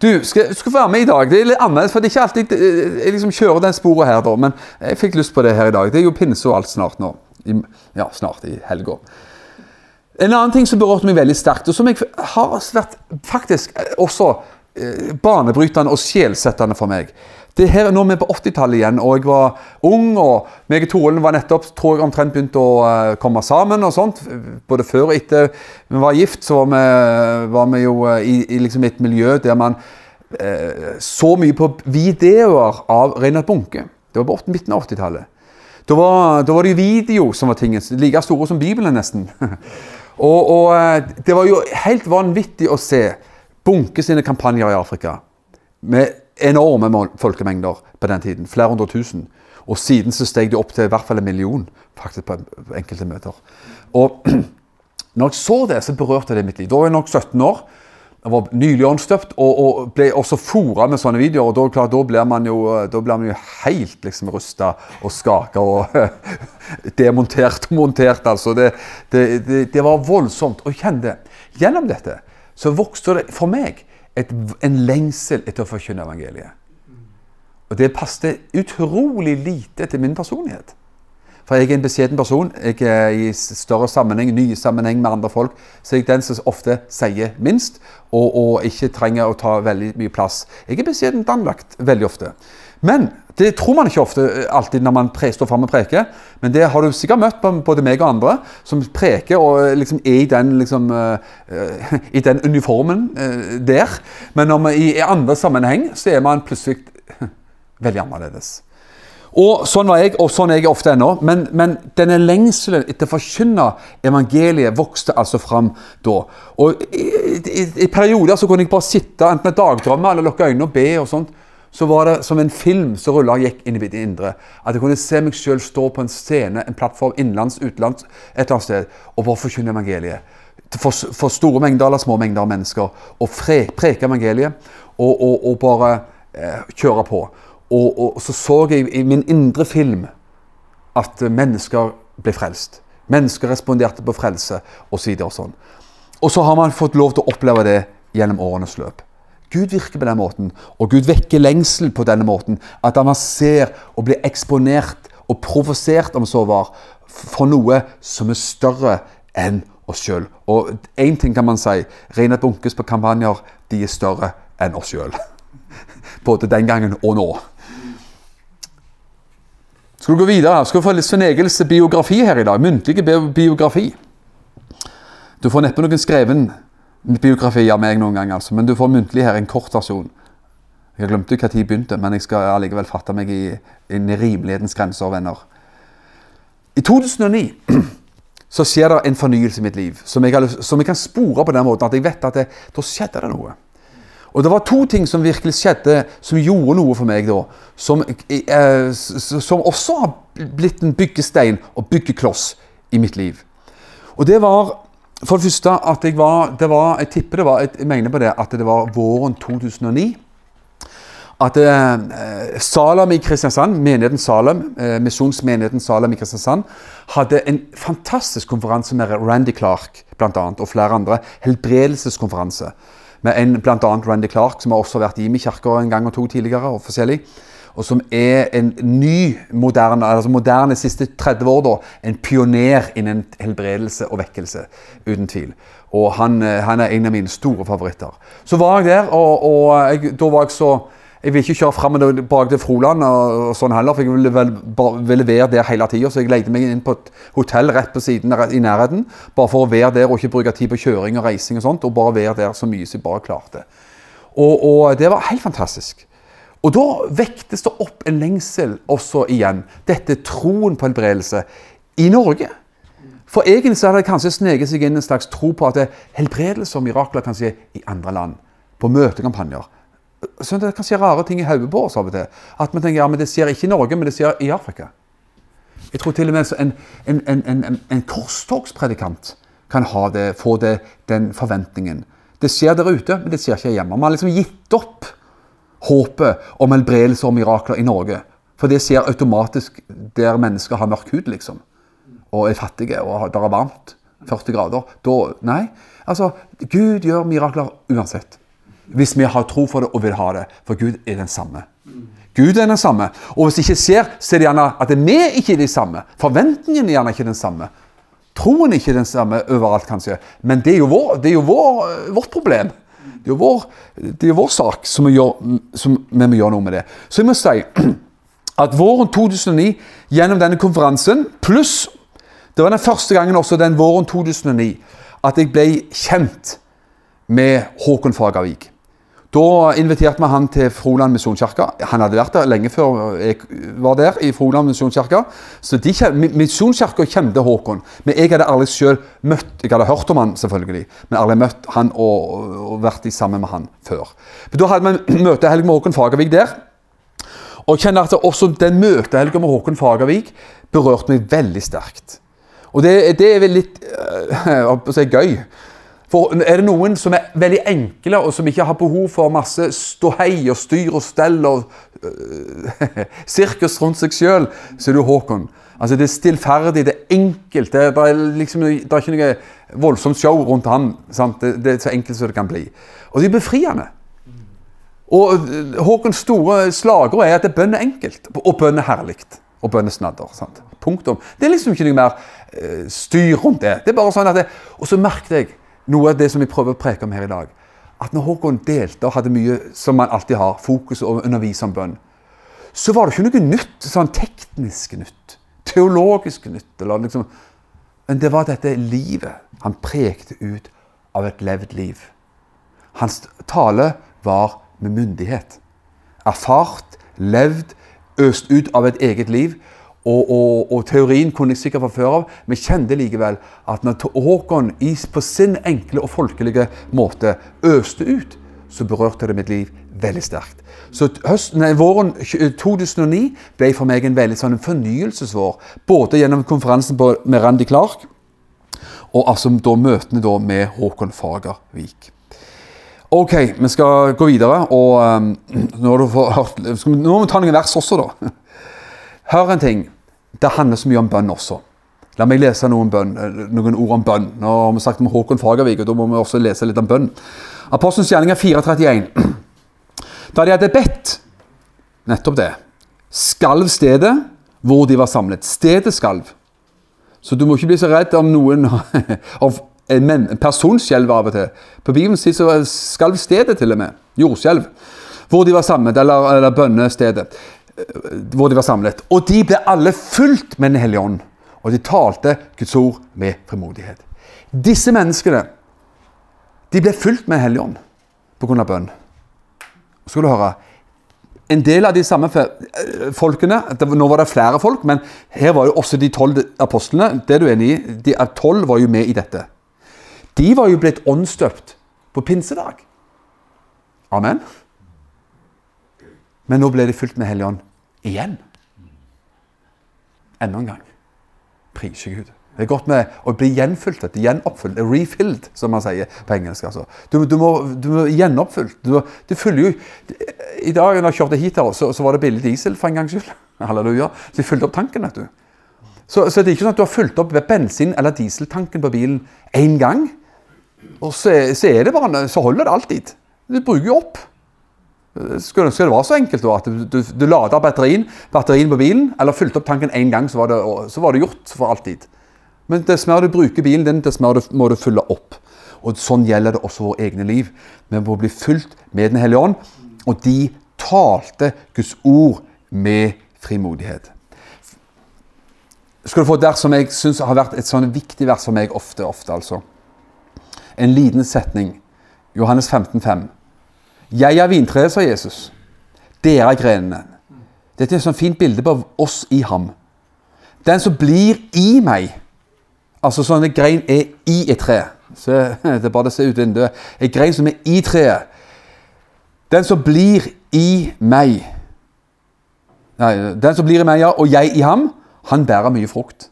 Du skal, skal være med i dag. Det er litt annerledes, for det er ikke alltid eh, jeg liksom kjører den sporet her, da. Men jeg fikk lyst på det her i dag. Det er jo pinse og alt snart nå. I, ja, snart i helga. En annen ting som berørte meg veldig sterkt, og som jeg har vært faktisk også eh, banebrytende og sjelsettende for meg, det her, Nå er vi på 80-tallet igjen, og jeg var ung. og meg og Torelen var nettopp tror jeg omtrent begynt å uh, komme sammen. og sånt, Både før og etter vi var gift, så var vi, var vi jo uh, i, i liksom et miljø der man uh, så mye på videoer av Reinhard Bunke. Det var på midten av 80-tallet. Da var, da var det jo video som var tingen. Like store som Bibelen, nesten. *laughs* og, og eh, det var jo helt vanvittig å se Bunke sine kampanjer i Afrika. Med enorme folkemengder på den tiden. Flere hundre tusen. Og siden så steg det opp til i hvert fall en million faktisk på enkelte møter. Og *clears throat* når jeg så det, så berørte det mitt liv. Da var jeg nok 17 år. Jeg var nylig åndsdøpt og, og ble også fora med sånne videoer. og Da, klar, da blir man jo, blir man jo helt liksom rusta og skaka og *laughs* demontert og montert. altså. Det, det, det, det var voldsomt. Og kjenn det. Gjennom dette så vokste det for meg et, en lengsel etter å forkynne evangeliet. Og det passet utrolig lite til min personlighet. For jeg er en beskjeden person. Jeg er i større sammenheng, nye sammenheng med andre folk. Så jeg er den som ofte sier minst, og, og ikke trenger å ta veldig mye plass. Jeg er beskjedent anlagt veldig ofte. Men det tror man ikke ofte eh, alltid når man pre står fram og preker. Men det har du sikkert møtt både meg og andre som preker og eh, liksom er i den, liksom, uh, *laughs* i den uniformen uh, der. Men når man, i, i andre sammenheng så er man plutselig *laughs* veldig annerledes. Og sånn var jeg, og sånn er jeg ofte ennå. Men, men denne lengselen etter å forkynne evangeliet vokste altså fram da. Og i, i, i perioder så kunne jeg bare sitte enten med dagdrømmer eller lukke øynene og be. og sånt. Så var det som en film som rulla og gikk inn i mitt indre. At jeg kunne se meg sjøl stå på en scene, en plattform innenlands, utenlands, et eller annet sted, og bare forkynne evangeliet. For, for store mengder eller små mengder av mennesker. Og pre, preke evangeliet, og, og, og bare eh, kjøre på. Og, og så så jeg i min indre film at mennesker ble frelst. Mennesker responderte på frelse osv. Og, sånn. og så har man fått lov til å oppleve det gjennom årenes løp. Gud virker på den måten, og Gud vekker lengsel på denne måten. At man ser og blir eksponert og provosert, om så var, for noe som er større enn oss sjøl. Og én ting kan man si, Reinhard Bunkes på kampanjer de er større enn oss sjøl. *laughs* Både den gangen og nå. Skal du gå videre? Skal du få Svein Egils biografi her i dag? Muntlig biografi. Du får neppe noen skreven biografi av meg noen gang, altså, men du får muntlig her en kort versjon. Jeg glemte når jeg begynte, men jeg skal allikevel fatte meg i, i rimelighetens grenser, venner. I 2009 *clears throat* så skjer det en fornyelse i mitt liv som jeg, lyst- som jeg kan spore på den måten at jeg vet at det, da skjedde det noe. Og det var to ting som virkelig skjedde, som gjorde noe for meg da. Som, eh, som også har blitt en byggestein og byggekloss i mitt liv. Og det var for det første at jeg var, det var Jeg tipper det var, jeg mener på det, at det var våren 2009. At eh, Salem i Kristiansand, menigheten Salem, eh, misjonsmenigheten Salem i Kristiansand, hadde en fantastisk konferanse med Randy Clark blant annet, og flere andre. Helbredelseskonferanse. Med en annet Randy Clark, som har også vært i min kirke en gang og to tidligere. og og som er en ny, moderne, altså moderne siste 30 år da, en pioner innen helbredelse og vekkelse, uten tvil. Og han, eh, han er en av mine store favoritter. Så var jeg der, og, og jeg, da var jeg så Jeg vil ikke kjøre fram og tilbake til Froland og, og sånn heller, for jeg ville, vel, bare, ville være der hele tida. Så jeg leide meg inn på et hotell rett på siden i nærheten, bare for å være der og ikke bruke tid på kjøring og reising og sånt, og bare være der så mye som jeg bare klarte. Og, og det var helt fantastisk. Og da vektes det opp en lengsel også igjen. Dette troen på helbredelse i Norge. For egentlig så hadde det kanskje sneget seg inn en slags tro på at helbredelse og mirakler kan skje i andre land. På møtekampanjer. Så det kan skje rare ting i hodet på oss av og til. At man tenker ja, men det skjer ikke i Norge, men det skjer i Afrika. Jeg tror til og med en, en, en, en, korstogspredikant kan det, få det, den forventningen. Det skjer der ute, men det skjer ikke hjemme. Man har liksom gitt opp håpet om helbredelse og mirakler i Norge. For det skjer automatisk der mennesker har mørk hud, liksom. Og er fattige og det er varmt. 40 grader. Da, nei. Altså, Gud gjør mirakler uansett. Hvis vi har tro for det og vil ha det. For Gud er den samme. Gud er den samme. Og hvis det ikke skjer, så er det gjerne at vi ikke er de samme. Forventningen er gjerne ikke den samme. Troen er ikke den samme overalt, kanskje. Men det er jo, vår, det er jo vår, vårt problem. Det er jo vår, er vår sak som vi, gjør, som vi må gjøre noe med det. Så jeg må si *clears throat* at våren 2009, gjennom denne konferansen, pluss Det var den første gangen også den våren 2009 at jeg ble kjent med Håkon Fagervik. Da inviterte vi han til Froland misjonskirke. Han hadde vært der lenge før jeg var der. i Froland misjonskirke. Så Misjonskirka kjente Håkon. Men jeg hadde aldri selv møtt Jeg hadde hørt om han selvfølgelig, men aldri møtt han og, og vært sammen med han før. Men Da hadde vi *clears throat* møtehelg med Håkon Fagervik der. Og jeg kjenner at også den møtehelga med Håkon Fagervik berørte meg veldig sterkt. Og det, det er vel litt *clears throat* øh, gøy. For er det noen som er veldig enkle, og som ikke har behov for masse ståhei og styr og stell og uh, *laughs* sirkus rundt seg sjøl, så er det Håkon. Altså Det er stillferdig, det er enkelt. Det er, det liksom, det er ikke noe voldsomt show rundt han. Det, det er så enkelt som det kan bli. Og det er befriende. Og øh, Håkons store slagord er at bønn er enkelt, og bønn er herlig. Og bønn er snadder. Punktum. Det er liksom ikke noe mer uh, styr rundt det. Det er bare sånn at det, Og så merket jeg noe av det som vi prøver å preke om her i dag. At når Håkon delte og hadde mye som man alltid har, fokus og undervise om bønn, så var det ikke noe nytt, sånn teknisk nytt, teologisk nytt. Eller liksom, men det var dette livet han prekte ut av et levd liv. Hans tale var med myndighet. Erfart, levd, øst ut av et eget liv. Og, og, og teorien kunne jeg sikkert fra før av, men kjente likevel at når Håkon på sin enkle og folkelige måte øste ut, så berørte det mitt liv veldig sterkt. Så høsten, nei, Våren 2009 ble for meg en veldig sånn fornyelsesvår. Både gjennom konferansen på, med Randi Clark og altså da møtene da med Håkon Fagervik. Ok, vi skal gå videre. og um, *clears throat* nå, har du hørt, nå må vi ta noen vers også, da. *laughs* Hør en ting. Det handler så mye om bønn også. La meg lese noen, bønn, noen ord om bønn. Nå har vi sagt om Håkon Fagervik, og da må vi også lese litt om bønn. Apostelens gjerninger 431. *clears throat* Da de hadde bedt, nettopp det, skalv stedet hvor de var samlet. Stedet skalv. Så du må ikke bli så redd om noen *laughs* om en men- en person skjelver av og til. På Bibelen sier så skalv stedet til og med. Jordskjelv. Hvor de var samlet, eller, eller bønnestedet. Hvor de var samlet. Og de ble alle fulgt med Den hellige ånd. Og de talte Guds ord med frimodighet. Disse menneskene de ble fulgt med Den hellige ånd pga. bønn. Skal du høre en del av de samme eh, folkene Nå var det flere folk, men her var jo også de tolv apostlene. Det er du enig i? De tolv var jo med i dette. De var jo blitt åndsdøpt på pinsedag. Amen. Men nå ble de fulgt med Hellig ånd igjen. Enda en gang. Priser Gud. Det er godt med å bli gjenfylt, gjenoppfylt, refilled, som man sier på engelsk. altså. Du, du, må, du må gjenoppfylt. Du, du fyller jo I dag når jeg kjørte hit, her, så, så var det billig diesel for en gangs skyld. *laughs* Halleluja. Så jeg fylte opp tanken. vet du. Så, så det er ikke sånn at du har fylt opp bensin- eller dieseltanken på bilen én gang. Og så, så er det bare, så holder det alltid. Du bruker jo opp. Skulle ønske det var så enkelt da, at du, du, lader batterien, batterien på bilen, eller fylte opp tanken én gang, så var, det, så var det gjort for alltid. Men dess mer du bruker bilen din, dess mer du, må du fylle opp. Og Sånn gjelder det også våre egne liv. Vi må bli fylt med Den hellige ånd. Og de talte Guds ord med frimodighet. Skal du få et vers som jeg syns har vært et sånn viktig vers for meg ofte. ofte altså. En liten setning. Johannes 15, 5. Jeg er vintreet, sa Jesus. Dere er grenene. Dette er et sånt fint bilde på oss i ham. Den som blir i meg Altså sånn en grein er i et tre. Se, *laughs* det er bare å se ut vinduet. En grein som er i treet. Den som blir i meg Nei, den som blir i meg, ja, og jeg i ham, han bærer mye frukt.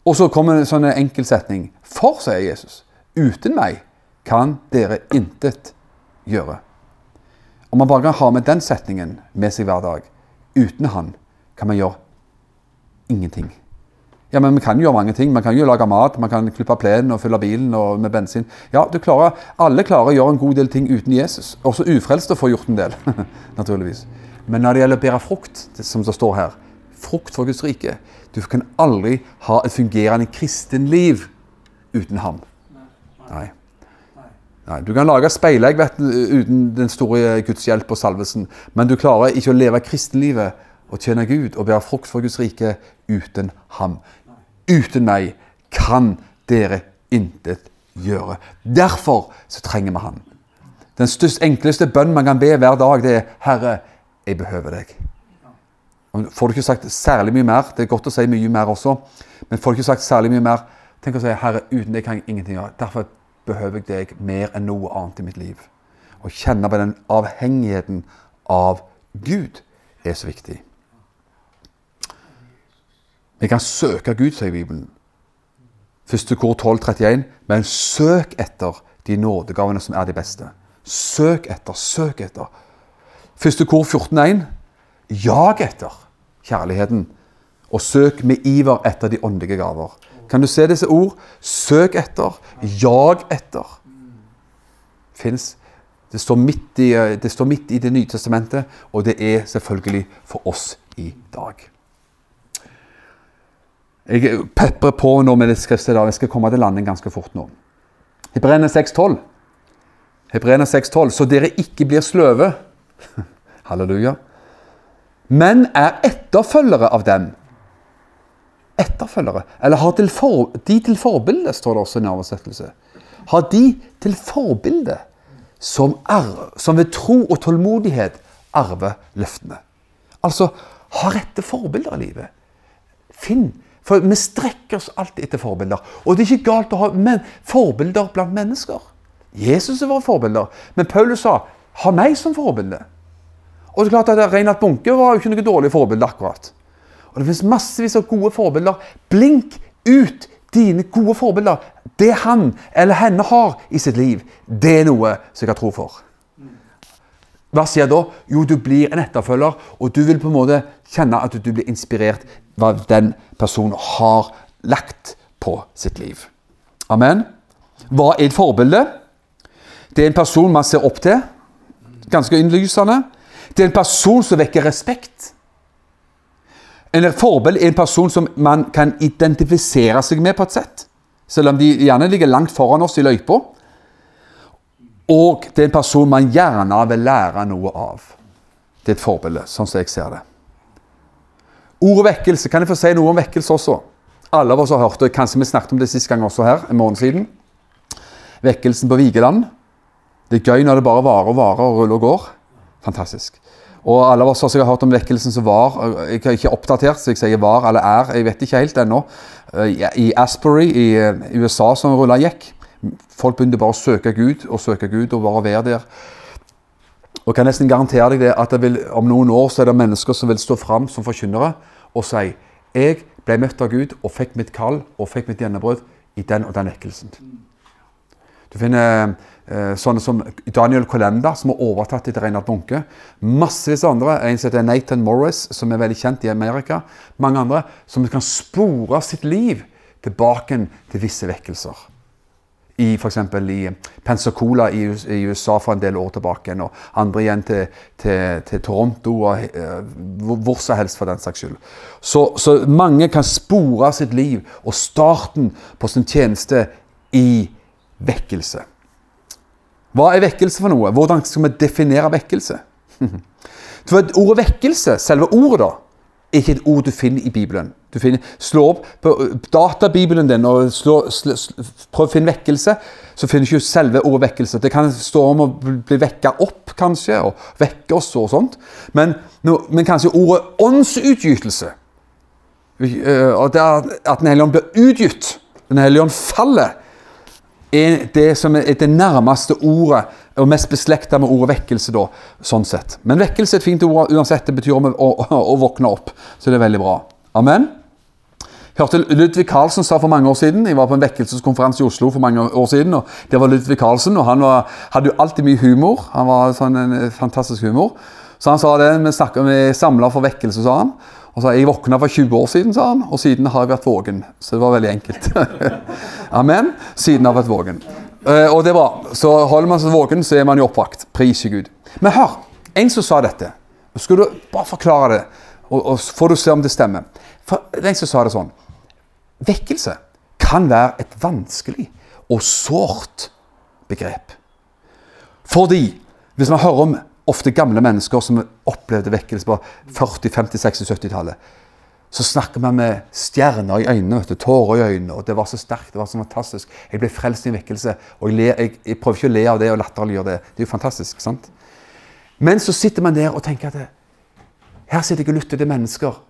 Og så kommer en sånn enkel setning. For, sier Jesus, uten meg kan dere intet gjøre. Om man bare kan ha med den setningen med seg hver dag. Uten han kan man gjøre ingenting. Ja, men Vi kan gjøre mange ting. Man kan jo lage mat, man kan klippe plenen og fylle bilen og med bensin. Ja, du klarer, Alle klarer å gjøre en god del ting uten Jesus. Også ufrelste får gjort en del. *laughs* naturligvis. Men når det gjelder å bære frukt, som det står her Frukt for Guds rike. Du kan aldri ha et fungerende kristenliv uten ham. Nei. Nei, Du kan lage speilegg uten den store Guds hjelp og salvelsen, men du klarer ikke å leve kristenlivet og tjene Gud og bære frukt for Guds rike uten ham. Uten meg kan dere intet gjøre. Derfor så trenger vi ham. Den største, enkleste bønn man kan be hver dag, det er 'Herre, jeg behøver deg'. Får du ikke sagt særlig mye mer, det er godt å si mye mer også, men får du ikke sagt særlig mye mer, tenk å si 'Herre, uten deg kan jeg ingenting gjøre'. Derfor behøver jeg deg mer enn noe annet i mitt liv. Å kjenne på den avhengigheten av Gud er så viktig. Vi kan søke Gud, sier Bibelen. Første kor 1231. Men søk etter de nådegavene som er de beste. Søk etter, søk etter. Første kor 14.1. Jag etter kjærligheten, og søk med iver etter de åndelige gaver. Kan du se disse ord? Søk etter, jag etter. Fins. Det står, midt i, det står midt i Det nye testamentet, og det er selvfølgelig for oss i dag. Jeg peprer på nå med det skriftet. dag. Jeg skal komme til landing ganske fort nå. Hebreerne 6,12. Hebreerne 6,12. Så dere ikke blir sløve. *laughs* Halleluja. Men er etterfølgere av dem. Etterfølgere. Eller har til for, de til forbilde, står det også i en oversettelse. Har de til forbilde som, er, som ved tro og tålmodighet arver løftene. Altså ha rette forbilder i livet. Finn for vi strekker oss alltid etter forbilder. Og det er ikke galt å ha men, forbilder blant mennesker. Jesus våre forbilder. Men Paulus sa 'ha meg som forbilde'. Og det er klart at Reinhard Bunke var jo ikke noe dårlig forbilde, akkurat. Og det finnes massevis av gode forbilder. Blink ut dine gode forbilder. Det han eller henne har i sitt liv, det er noe som jeg har tro for. Hva skjer da? Jo, du blir en etterfølger, og du vil på en måte kjenne at du blir inspirert hva den personen har lagt på sitt liv. Amen. Hva er et forbilde? Det er en person man ser opp til. Ganske innlysende. Det er en person som vekker respekt. En forbilde er en person som man kan identifisere seg med på et sett. Selv om de gjerne ligger langt foran oss i løypa. Og det er en person man gjerne vil lære noe av. Det er et forbilde, sånn som jeg ser det. Ordet vekkelse, kan jeg få si noe om vekkelse også? Alle av oss har hørt det, kanskje vi snakket om det sist gang også her, en måned siden. Vekkelsen på Vigeland. Det er gøy når det bare varer og varer og ruller og går. Fantastisk. Og alle av oss som har hørt om vekkelsen som var. Jeg har ikke oppdatert, så jeg sier var eller er. Jeg vet ikke helt ennå. I Asbury i USA som rulla gikk. Folk begynte bare å søke Gud og søke Gud og bare være der. Og jeg kan nesten garantere deg det at det vil, om noen år så er det mennesker som vil stå fram som forkynnere og si jeg ble møtt av Gud og fikk mitt kall og fikk mitt gjennombrudd i den og den vekkelsen. Du finner eh, sånne som Daniel Colenda, som har overtatt etter Reinhard Bunke. Massevis av andre. En som heter Nathan Morris, som er veldig kjent i Amerika. Mange andre som kan spore sitt liv tilbake til visse vekkelser i f.eks. i Pensacola i, USA for en del år tilbake. Og andre igjen til, til, til Toronto og uh, hvor som helst for den saks skyld. Så, så, mange kan spore sitt liv og starten på sin tjeneste i vekkelse. Hva er vekkelse for noe? Hvordan skal vi definere vekkelse? *laughs* For Ordet vekkelse, selve ordet, da, er ikke et ord du finner i Bibelen. Du finner, Slå opp på databibelen din og slå, slå, prøv å finne vekkelse. Så finner du ikke selve ordet vekkelse. Det kan stå om å bli vekka opp, kanskje, og vekke oss og sånt. Men, men kanskje ordet åndsutgytelse. At Den hellige ånd blir utgitt. Den hellige ånd faller. Er det som er det nærmeste ordet og mest beslekta med ordet vekkelse. da, sånn sett. Men vekkelse er et fint ord uansett. Det betyr å, å, å våkne opp. Så det er veldig bra. Amen. Hørte Ludvig Carlsen sa for mange år siden Jeg var på en vekkelseskonferanse i Oslo for mange år siden. og Det var Ludvig Carlsen, og han var, hadde jo alltid mye humor. Han var sånn en fantastisk humor. Så han sa det, vi, vi samla for vekkelse, sa han. Og sa Jeg våkna for 20 år siden, sa han, og siden har jeg vært våken. Så det var veldig enkelt. *laughs* Amen. Siden har jeg vært våken. Uh, og det er bra. Så holder man seg våken, så er man jo oppvakt. Pris i Gud. Men hør, en som sa dette. Skal du bare forklare det, og, og får du se om det stemmer. For En som sa det sånn Vekkelse kan være et vanskelig og sårt begrep. Fordi hvis man hører om ofte gamle mennesker som opplevde vekkelse på 40-, 50-, 60-, 70-tallet, Så snakker man med stjerner i øynene, vet du, tårer i øynene. og Det var så sterkt. det var så fantastisk. Jeg ble frelst i en vekkelse. og jeg, jeg, jeg, prøver ikke å le av det og latterliggjøre det. Det er jo fantastisk. sant? Men så sitter man der og tenker at her sitter jeg og lytter til mennesker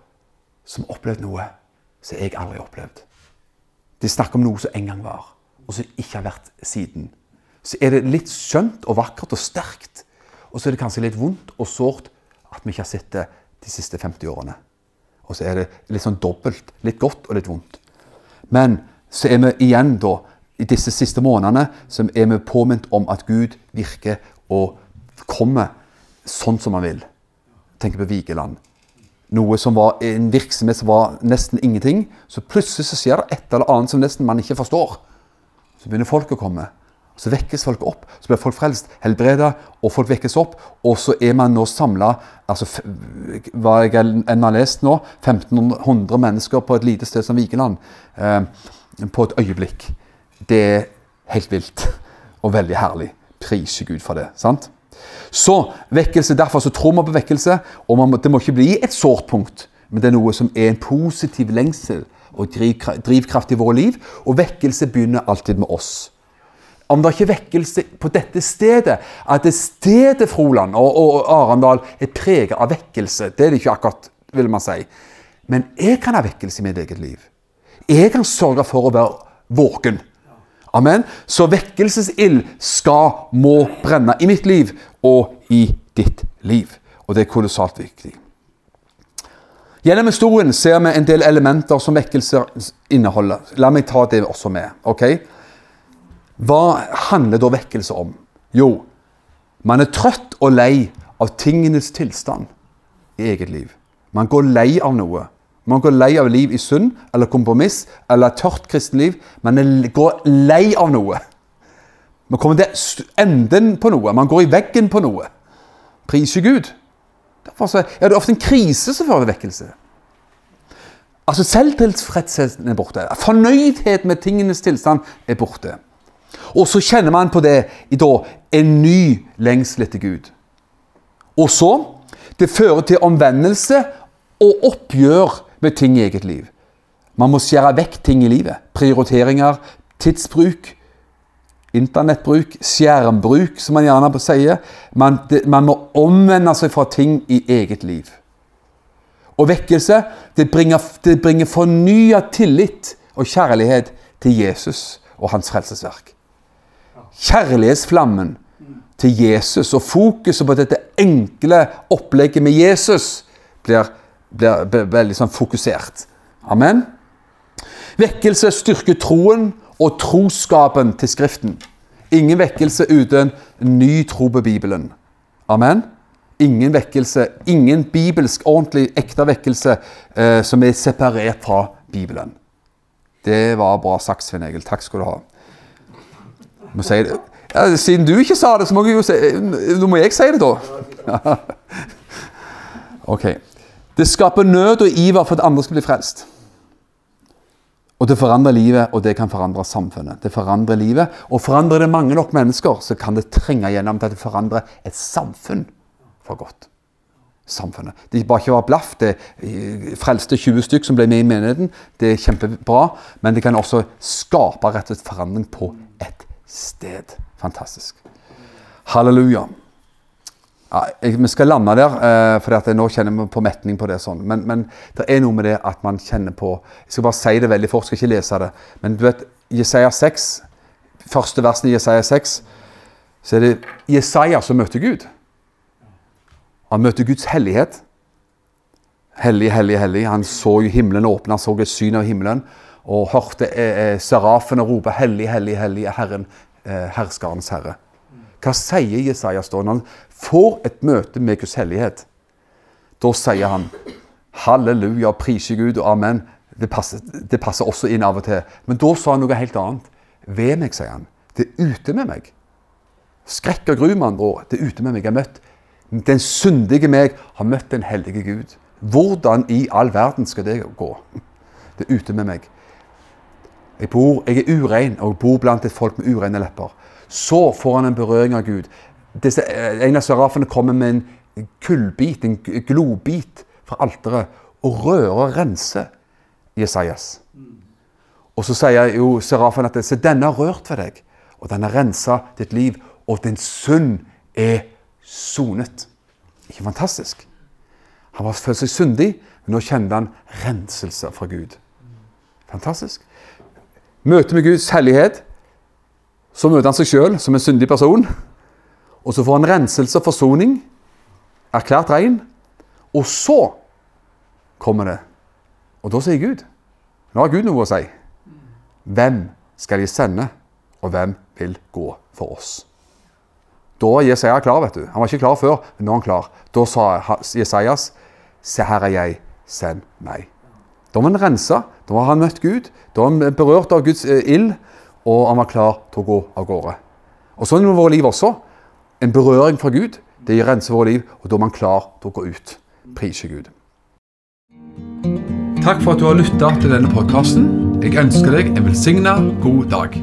som har opplevd noe som jeg aldri har opplevd. De snakker om noe som en gang var, og som ikke har vært siden. Så er det litt skjønt og vakkert og sterkt, og så er det kanskje litt vondt og sårt at vi ikke har sett det de siste 50 årene. Og så er det litt sånn dobbelt. Litt godt og litt vondt. Men så er vi igjen da, i disse siste månedene, så er vi påminnet om at Gud virker og kommer sånn som han vil. Tenk på Vigeland noe som var en virksomhet som var nesten ingenting. Så plutselig så skjer det et eller annet som nesten man ikke forstår. Så begynner folk å komme. Så vekkes folk opp. Så blir folk frelst, helbreda, og folk vekkes opp. Og så er man nå samla altså, Hva jeg enn har lest nå 1500 mennesker på et lite sted som Vigeland. Eh, på et øyeblikk. Det er helt vilt. Og veldig herlig. Priser Gud for det. sant? Så vekkelse, Derfor så tror man på vekkelse, og man, det må ikke bli et sårt punkt. Men det er noe som er en positiv lengsel og drivkraft i våre liv. Og vekkelse begynner alltid med oss. Om det ikke er vekkelse på dette stedet, at det stedet Froland og, og Arendal er preget av vekkelse, det er det ikke akkurat, vil man si. Men jeg kan ha vekkelse i mitt eget liv. Jeg kan sørge for å være våken. Amen. Så vekkelsesild skal, må brenne i mitt liv og i ditt liv. Og det er kolossalt viktig. Gjennom historien ser vi en del elementer som vekkelser inneholder. La meg ta det også med. ok? Hva handler da vekkelse om? Jo, man er trøtt og lei av tingenes tilstand i eget liv. Man går lei av noe. Man går lei av liv i synd eller kompromiss eller tørt kristenliv. Man går lei av noe. Man kommer til enden på noe. Man går i veggen på noe. Priser Gud. Derfor ja, det er ofte en krise som fører til vekkelse. Altså Selvtilfredsheten er borte. Fornøydhet med tingenes tilstand er borte. Og så kjenner man på det i da en ny lengsel etter Gud. Og så Det fører til omvendelse og oppgjør med ting i eget liv. Man må skjære vekk ting i livet. Prioriteringer, tidsbruk, internettbruk, skjermbruk, som man gjerne sier. Man, det, man må omvende seg fra ting i eget liv. Og vekkelse det bringer, det bringer fornya tillit og kjærlighet til Jesus og hans frelsesverk. Kjærlighetsflammen til Jesus og fokuset på dette enkle opplegget med Jesus blir blir veldig sånn fokusert. Amen. Vekkelse styrker troen og troskapen til Skriften. Ingen vekkelse uten ny tro på Bibelen. Amen. Ingen vekkelse, ingen bibelsk, ordentlig, ekte vekkelse eh, som er separert fra Bibelen. Det var bra sagt, Svein Egil. Takk skal du ha. Må si det. Ja, siden du ikke sa det, så må jeg jo si Nå må jeg si det, da. *laughs* ok. Det skaper nød og iver for at andre skal bli frelst. Og det forandrer livet, og det kan forandre samfunnet. Det forandrer livet, og forandrer det mange nok mennesker, så kan det trenge gjennom til at det forandrer et samfunn for godt. Samfunnet. Det bare ikke var blaff. Det frelste 20 stykk som ble med i menigheten. Det er kjempebra, men det kan også skape rett og slett forandring på et sted. Fantastisk. Halleluja. Ja, jeg, vi skal lande der, eh, for nå kjenner vi på metning på det. sånn. Men, men, det er noe med det at man kjenner på Jeg skal bare si det veldig fort, skal ikke lese det. Men du vet, Jesaja 6, første versen i Jesaja 6, så er det Jesaja som møter Gud. Han møter Guds hellighet. Hellig, hellig, hellig. Han så jo himmelen åpne, han så et syn av himmelen. Og hørte eh, eh serafene rope 'Hellig, hellig, hellig er Herren, eh, herskerens Herre'. Hva sier Jesajas da når han får et møte med Guds hellighet? Da sier han halleluja, prise Gud og amen. Det passer, det passer, også inn av og til. Men da sa han noe helt annet. Ved meg, sier han. Det er ute med meg. Skrekk og gru, med andre ord. Det er ute med meg. Jeg har møtt Den syndige meg har møtt den hellige Gud. Hvordan i all verden skal det gå? *laughs* Det er ute med meg. Jeg, bor, jeg er urein og bor blant et folk med ureine lepper. Så får han en berøring av Gud. Disse, eh, en av serafene kommer med en kullbit, en globit fra alteret, og rører og rense Jesajas. Og så sier jo serafen at se, denne har rørt ved deg, og den har rensa ditt liv, og din synd er sonet. Ikke fantastisk? Han var seg syndig, men nå kjente han renselse fra Gud. Fantastisk. Møte med Guds hellighet. Så møter han seg sjøl som en syndig person. Og så får han renselse og forsoning. Erklært rein. Og så kommer det. Og da sier Gud Nå har Gud noe å si. Hvem skal jeg sende, og hvem vil gå for oss? Da var Jesaja klar. vet du. Han var ikke klar før, men nå er han klar. Da sa Jesajas, se her er jeg, send meg. Da må han rensa, da var han møtt Gud, da var han berørt av Guds eh, ild, og han var klar til å gå av gårde. Og Sånn er våre liv også. En berøring fra Gud det renser rense våre liv, og da er man klar til å gå ut. Prise Gud. Takk for at du har lytta til denne podkasten. Jeg ønsker deg en velsigna god dag.